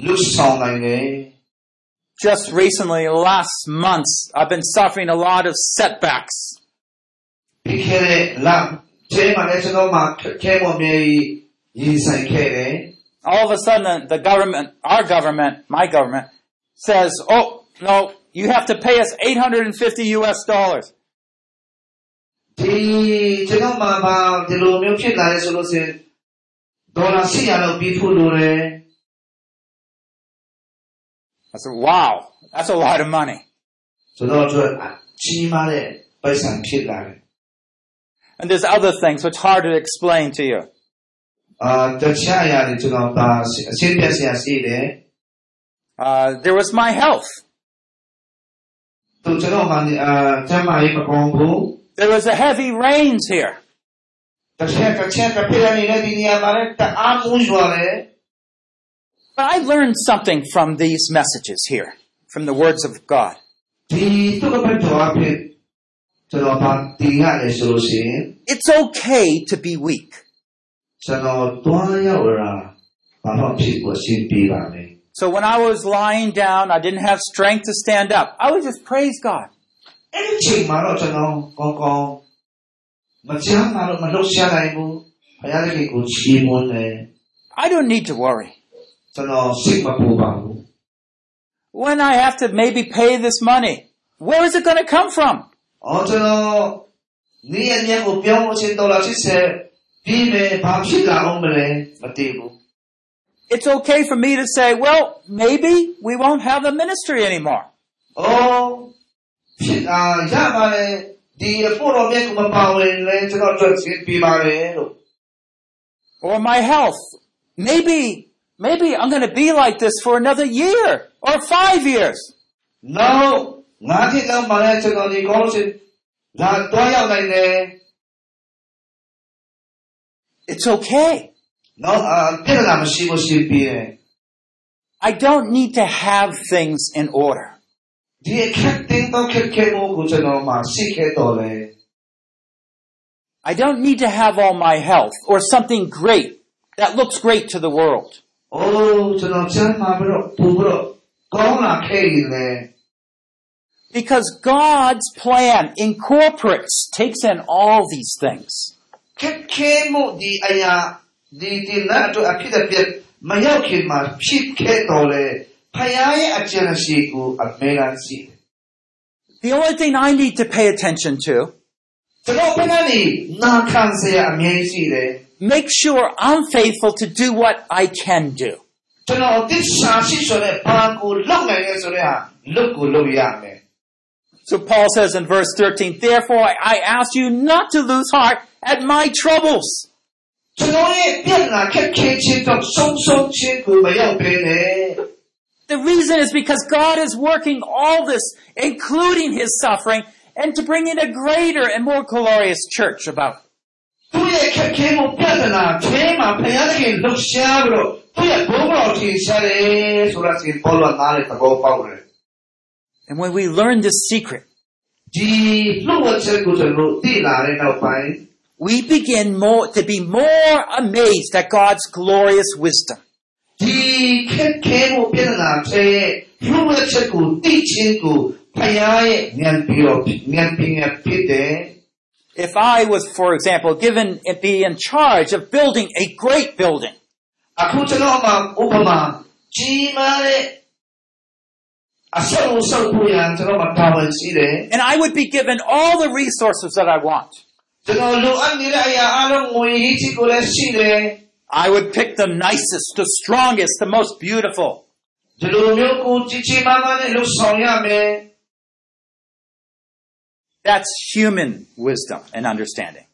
လူဆောင်နိုင်တယ် Just recently, last months, I've been suffering a lot of setbacks. ပြီးခဲ့တဲ့လ ကျဲမှာလည်းကျွန်တော်မှာခက်ခဲမှုအများကြီးရင်ဆိုင်ခဲ့တယ် All of a sudden, the government, our government, my government, says, oh, no, you have to pay us 850 US dollars. ဒီကျွန်တော်မှာပါဒီလိုမျိုးဖြစ်လာရဲဆိုလို့ရှိရင်ဒေါ်လာ800လောက်ပြီးဖို့လိုတယ် I said, wow, that's a lot of money. ကျွန်တော်တို့ကြီးမားတဲ့ပိုက်ဆံဖြစ်လာတယ် And there's other things which are hard to explain to you. Uh, uh there was my health. There was a heavy rains here. But I learned something from these messages here, from the words of God. It's okay to be weak. So when I was lying down, I didn't have strength to stand up. I would just praise God. I don't need to worry. When I have to maybe pay this money, where is it going to come from? အော်ကျွန်တော်နေအမြတ်ကိုပြောင်းလို့ချင်းဒေါ်လာ80ပြီးမယ်ဘာဖြစ်လာအောင်မလဲမသိဘူး It's okay for me to say, well, maybe we won't have the ministry anymore. ။အော်ဖြစ်အာရပါလေဒီအဖို့တော်မြတ်ကမပါဝင်လဲကျွန်တော်တို့ရှင်းပြပါလေလို့ Or my health. Maybe, maybe I'm going to be like this for another year or five years. ။နောက် ငါးနှစ်လောက်မှလည်းကျွန်တော်ဒီကောင်းလို့ရှိရင်လာတော့ရောက်နိုင်တယ် It's okay. ။နောက်အာပြဿနာမရှိဘူးရှင်းပြတယ် I don't need to have things in order. ဒီအခက်တင်းတော့ခက်ခဲမှုကိုကျွန်တော်မှာရှိခဲ့တော့လေ I don't need to have all my health or something great that looks great to the world. ။အိုးကျွန်တော်ချမ်းသာပြီးတော့ပူပြီးတော့ကောင်းလာခဲ့ရင်လေ because God's plan incorporates, takes in all these things. The only thing I need to pay attention to make sure I'm faithful to do what I can do. So Paul says in verse 13, Therefore I ask you not to lose heart at my troubles. The reason is because God is working all this, including his suffering, and to bring in a greater and more glorious church about. It. And when we learn this secret, we begin more, to be more amazed at God's glorious wisdom. If I was, for example, given to be in charge of building a great building, and I would be given all the resources that I want. I would pick the nicest, the strongest, the most beautiful. That's human wisdom and understanding.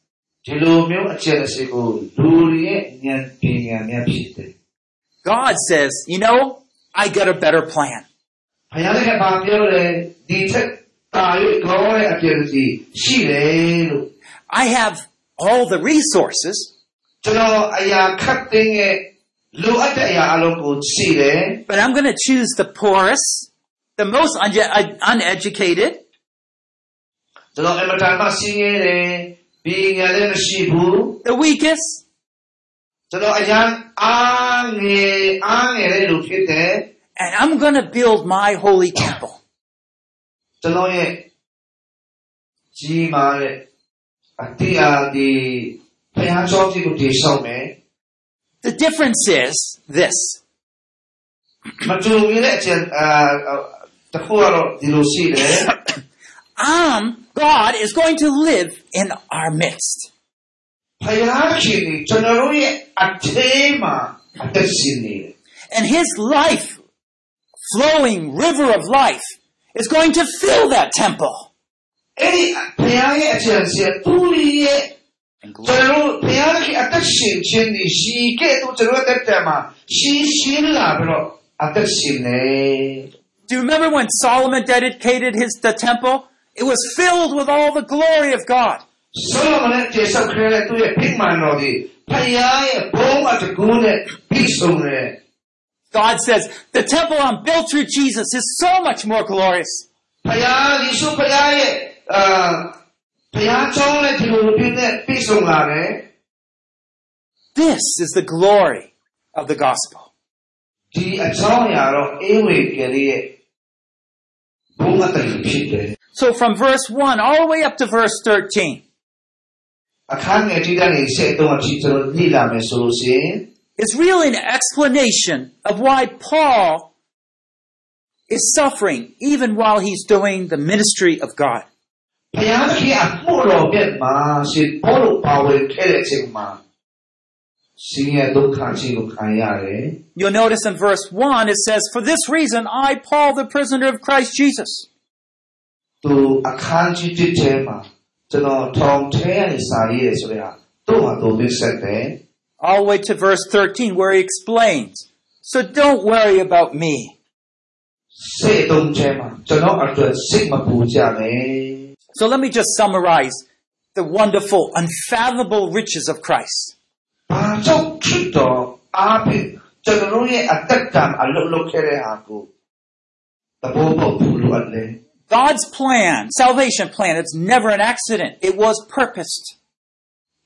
God says, you know, I got a better plan. ဘုရားလည်းဘာပြောလဲဒီထက်တာ၍ကောင်းတဲ့အကျင့်ရှိရှိတယ်လို့ I have all the resources, ကျွန်တော်အရာခတ်သိမ်းရဲ့လိုအပ်တဲ့အရာအလုံးကိုရှိတယ် but I'm going to choose the poorest, the most unje- un- uneducated, ကျွန်တော်အမတန်မှဆင်းရဲတယ်ပညာလည်းမရှိဘူး the weakest, ကျွန်တော်အရန်အားငယ်အားငယ်တဲ့လူဖြစ်တယ် and I'm going to build my holy temple. ကျွန်တော်ရဲ့ကြီးမားတဲ့အတရားဒီဘုရားကျောင်းကြီးကိုတည်ဆောက်မယ် The difference is this. မတူညီတဲ့အကျင့်အာတခုကတော့ဒီလိုရှိတယ် Um, God is going to live in our midst. ဘုရားရှင်ကြီးကျွန်တော်တို့ရဲ့အထဲမှာအသက်ရှင်နေတယ် And his life, flowing river of life is going to fill that temple. And. Do you remember when Solomon dedicated his the temple? It was filled with all the glory of God. God says, the temple I'm built through Jesus is so much more glorious. This is the glory of the gospel. So from verse 1 all the way up to verse 13 အခန်းငယ်ကြီးကနေဆက်တော့အဖြစ်ကျွန်တော်လေ့လာမယ်ဆိုလို့ရှိရင် is really an explanation of why Paul is suffering even while he's doing the ministry of God. ဘုရားခင်အမှုတော်မြတ်မှာရှင်ဘောလို့ပါဝင်ခဲ့တဲ့အချိန်မှာရှင်ရဲ့ဒုက္ခချင်းကိုခံရတယ် You'll notice in verse 1 it says, For this reason I, Paul, the prisoner of Christ Jesus. သူအခန်းကြီးတစ်ထဲမှာကျွန်တော်ထောင်ထဲကနေစာရေးတယ်ဆိုတဲ့ဟာသူ့ဟာသူသိဆက်တယ် all the way to verse 13 where he explains. So don't worry about me. So let me just summarize the wonderful, unfathomable riches of Christ. God's plan, salvation plan, it's never an accident. It was purposed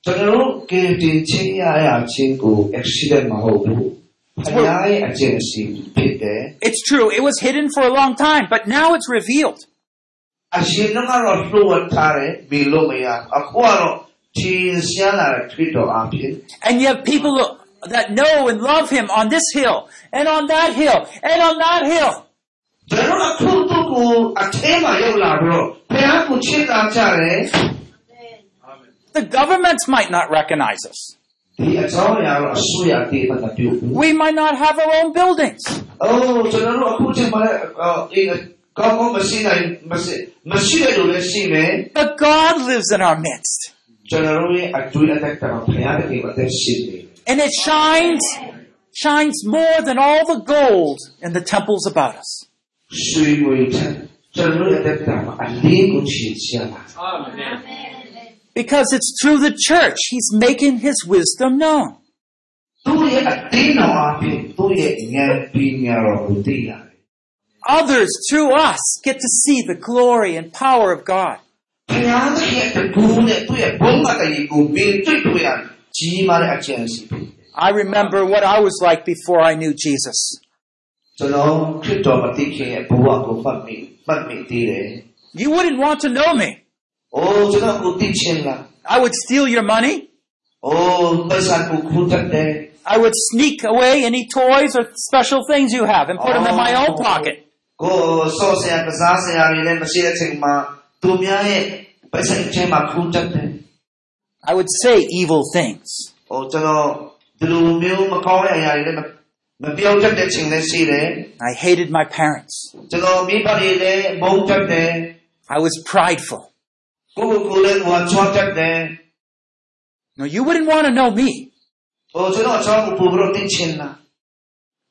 ကျွန်တော်တို့ကယ်တင်ခြင်းရရခြင်းကို accident မဟုတ်ဘူးဖခင်ရဲ့အကျင့်အစီဖြစ်တယ် It's true, it was hidden for a long time, but now it's revealed. အရှင်ကတော့လှုပ်ဝတ်ထားတယ်ဘီလို့မရအခုကတော့ထင်ရှားလာတဲ့ထွေတော်အဖြစ် And you have people that know and love Him on this hill, and on that hill, and on that hill. ကျွန်တော်အခုတို့ကိုအထဲမှာရောက်လာပြီးတော့ဘုရားကိုချစ်တာကြတယ် The governments might not recognize us. We might not have our own buildings. But God lives in our midst. And it shines, shines more than all the gold in the temples about us. Amen. Because it's through the church he's making his wisdom known. Others through us get to see the glory and power of God. I remember what I was like before I knew Jesus. You wouldn't want to know me. I would steal your money. I would sneak away any toys or special things you have and put them in my own pocket. I would say evil things. I hated my parents. I was prideful. No, you wouldn't want to know me.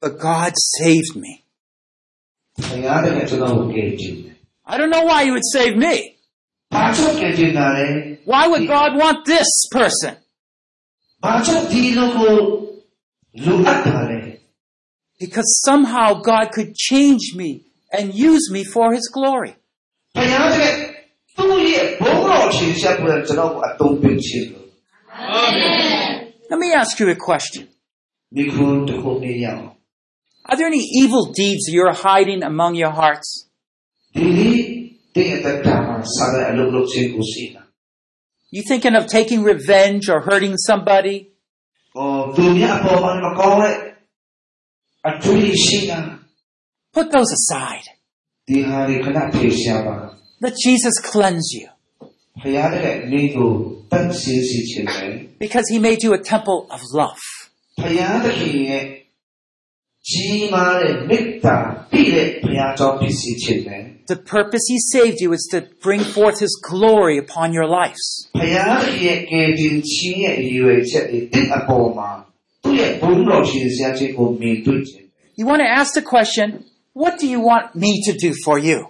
But God saved me. I don't know why He would save me. Why would God want this person? Because somehow God could change me and use me for His glory. သူ့ရဲ့ဘုံတော်ရှင်ဆက်ပြီးတော့ကျွန်တော်ကိုအသုံးပြုချင်လို့ Let me ask you a question. မိခွန်းတစ်ခုနေရအောင် Are there any evil deeds you're hiding among your hearts? ဒီနေ့တဲ့အတ္တမှာဆရာအလုပ်လုပ်ခြင်းကိုရှိတာ You thinking of taking revenge or hurting somebody? ။အော်သူများအပေါ်မှာမကောင်းတဲ့အတွေ့အရှိတာ Put those aside. Let Jesus cleanse you. Because he made you a temple of love. The purpose he saved you is to bring forth his glory upon your lives. You want to ask the question, what do you want me to do for you?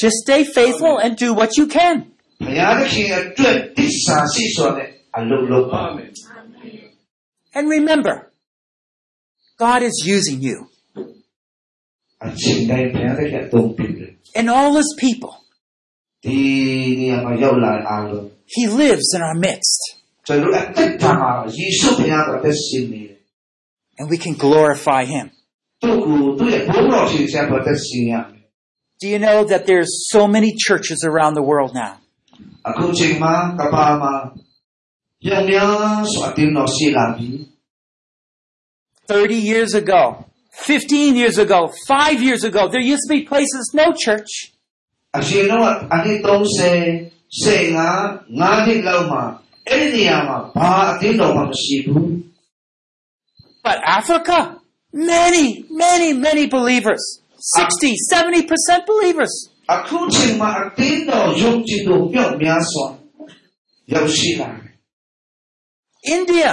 Just stay faithful and do what you can. And remember, God is using you. And all his people. He lives in our midst. And we can glorify him. Do you know that there's so many churches around the world now? Thirty years ago, fifteen years ago, five years ago, there used to be places no church. But Africa, many, many, many believers. 60, 70% believers. အခုချိန်မှာအတင်းတော်ယုံကြည်သူမြောက်များစွာရောက်ရှိလာတယ် India,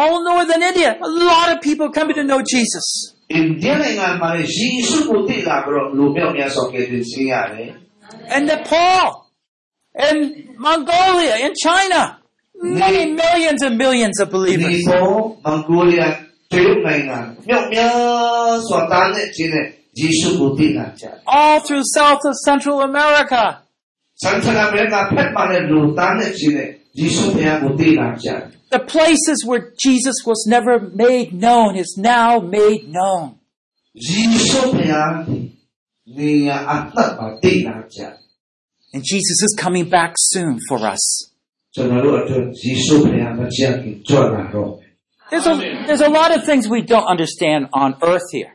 all northern India, a lot of people coming to know Jesus. ။အိန္ဒိယနိုင်ငံမှာလည်းယေရှုကိုသိလာပြီးတော့လူမြောက်များစွာကယ်တင်ဆင်းရတယ် And Nepal, and Mongolia, and China. Many millions and millions of ။ဒီ believers. ပေါ်မန်ဂိုလီးယားတရုတ်နိုင်ငံမြောက်များစွာတားနဲ့ခြင်းနဲ့ယေရှုကိုသိလာကြတယ် all through South and Central America. The places where Jesus was never made known is now made known. And Jesus is coming back soon for us. There's a, there's a lot of things we don't understand on earth here.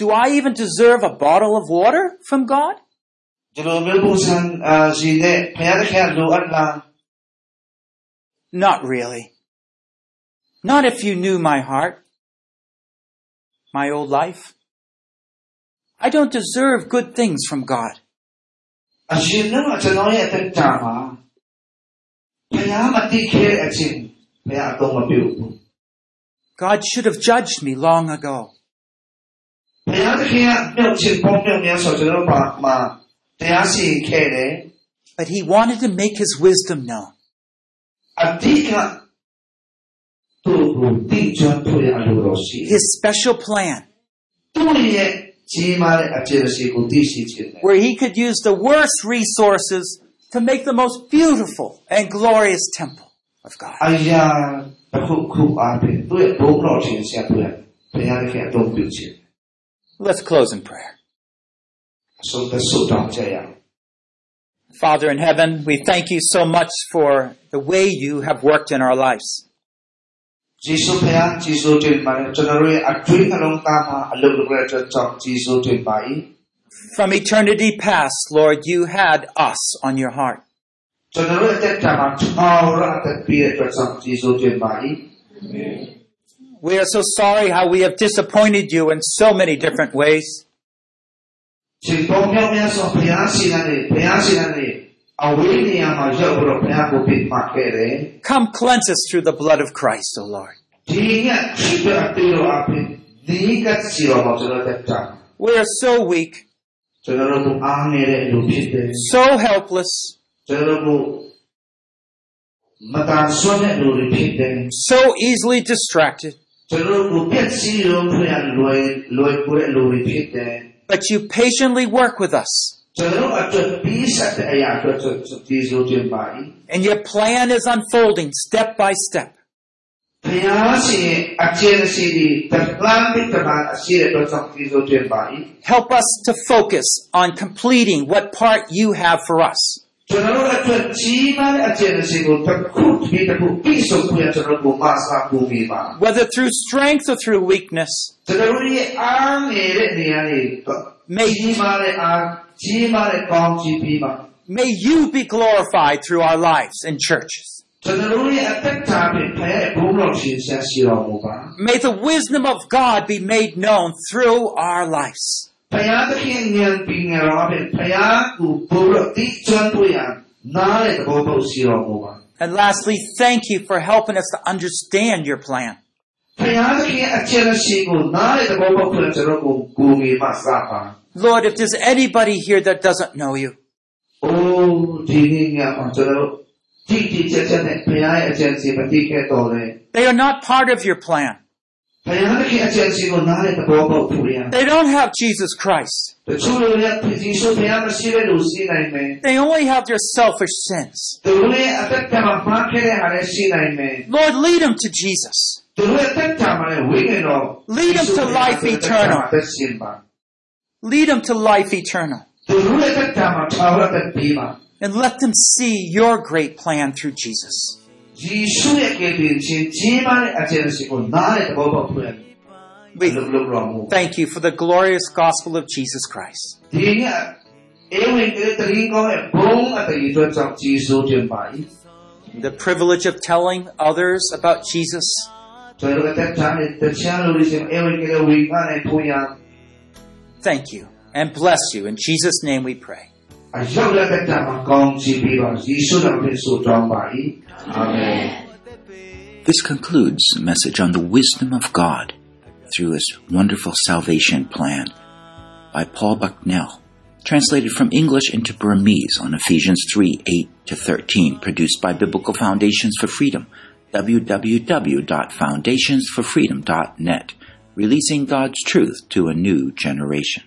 Do I even deserve a bottle of water from God? Not really. Not if you knew my heart, my old life. I don't deserve good things from God. God should have judged me long ago. ဘုရားသခင်ကမြောက်ချင်ပေါင်းမြောက်များဆိုကျွန်တော်တို့ပါမှာတရားစီရင်ခဲ့တယ် But he wanted to make his wisdom known. အဓိကသူ့ကိုတိကျထုတ်ရလို့တော့ရှိတယ် His special plan သူ့ရဲ့ကြီးမားတဲ့အကျင့်ရှိကိုသိရှိခြင်းတယ် where he could use the worst resources to make the most beautiful and glorious temple of God. အရာတစ်ခုခုအားဖြင့်သူ့ရဲ့ဘုံတော်ခြင်းဆက်ပြဘုရားသခင်အတော့ပြုခြင်း Let's close in prayer. Father in heaven, we thank you so much for the way you have worked in our lives. From eternity past, Lord, you had us on your heart. Amen. We are so sorry how we have disappointed you in so many different ways. Come cleanse us through the blood of Christ, O Lord. We are so weak, so helpless, so easily distracted. Pero lo lo, lo, lo repite. But you patiently work with us. And your plan is unfolding step by step. Help us to focus on completing what part you have for us. Masa. Whether through strength or through weakness. Sunod ang ere niya May, may you be glorified through our lives and churches. May the wisdom of God be made known through our lives. ဖခင်သခင်ဉာဏ်ပညာတော်ဖြင့်ဖခင်ကိုဘုရားတိကျွမ်းတွေ့ရနားတဲ့သဘောပေါက်ရှိတော်မူပါ And lastly, thank you for helping us to understand your plan. ဖခင်သခင်အကျဉ်းရှိကိုနားတဲ့သဘောပေါက်ဖြစ်ကျွန်တော်ကိုကိုယ်ငယ်မှစပါ Lord, if there's anybody here that doesn't know you, ။အိုးဒီနေ့ညမှာကျွန်တော်တို့တိတိကျကျနဲ့ဘုရားရဲ့အကျဉ်းစီမတိခဲ့တော်လဲ they are not part of your plan. ။ They don't have Jesus Christ. They only have their selfish sins. Lord, lead them to Jesus. Lead them to life eternal. Lead them to life eternal. And let them see your great plan through Jesus. We thank you for the glorious gospel of Jesus Christ. The privilege of telling others about Jesus. Thank you and bless you. In Jesus' name we pray. Amen. This concludes the message on the wisdom of God through his wonderful salvation plan by Paul Bucknell, translated from English into Burmese on Ephesians 3 8 to 13, produced by Biblical Foundations for Freedom, www.foundationsforfreedom.net, releasing God's truth to a new generation.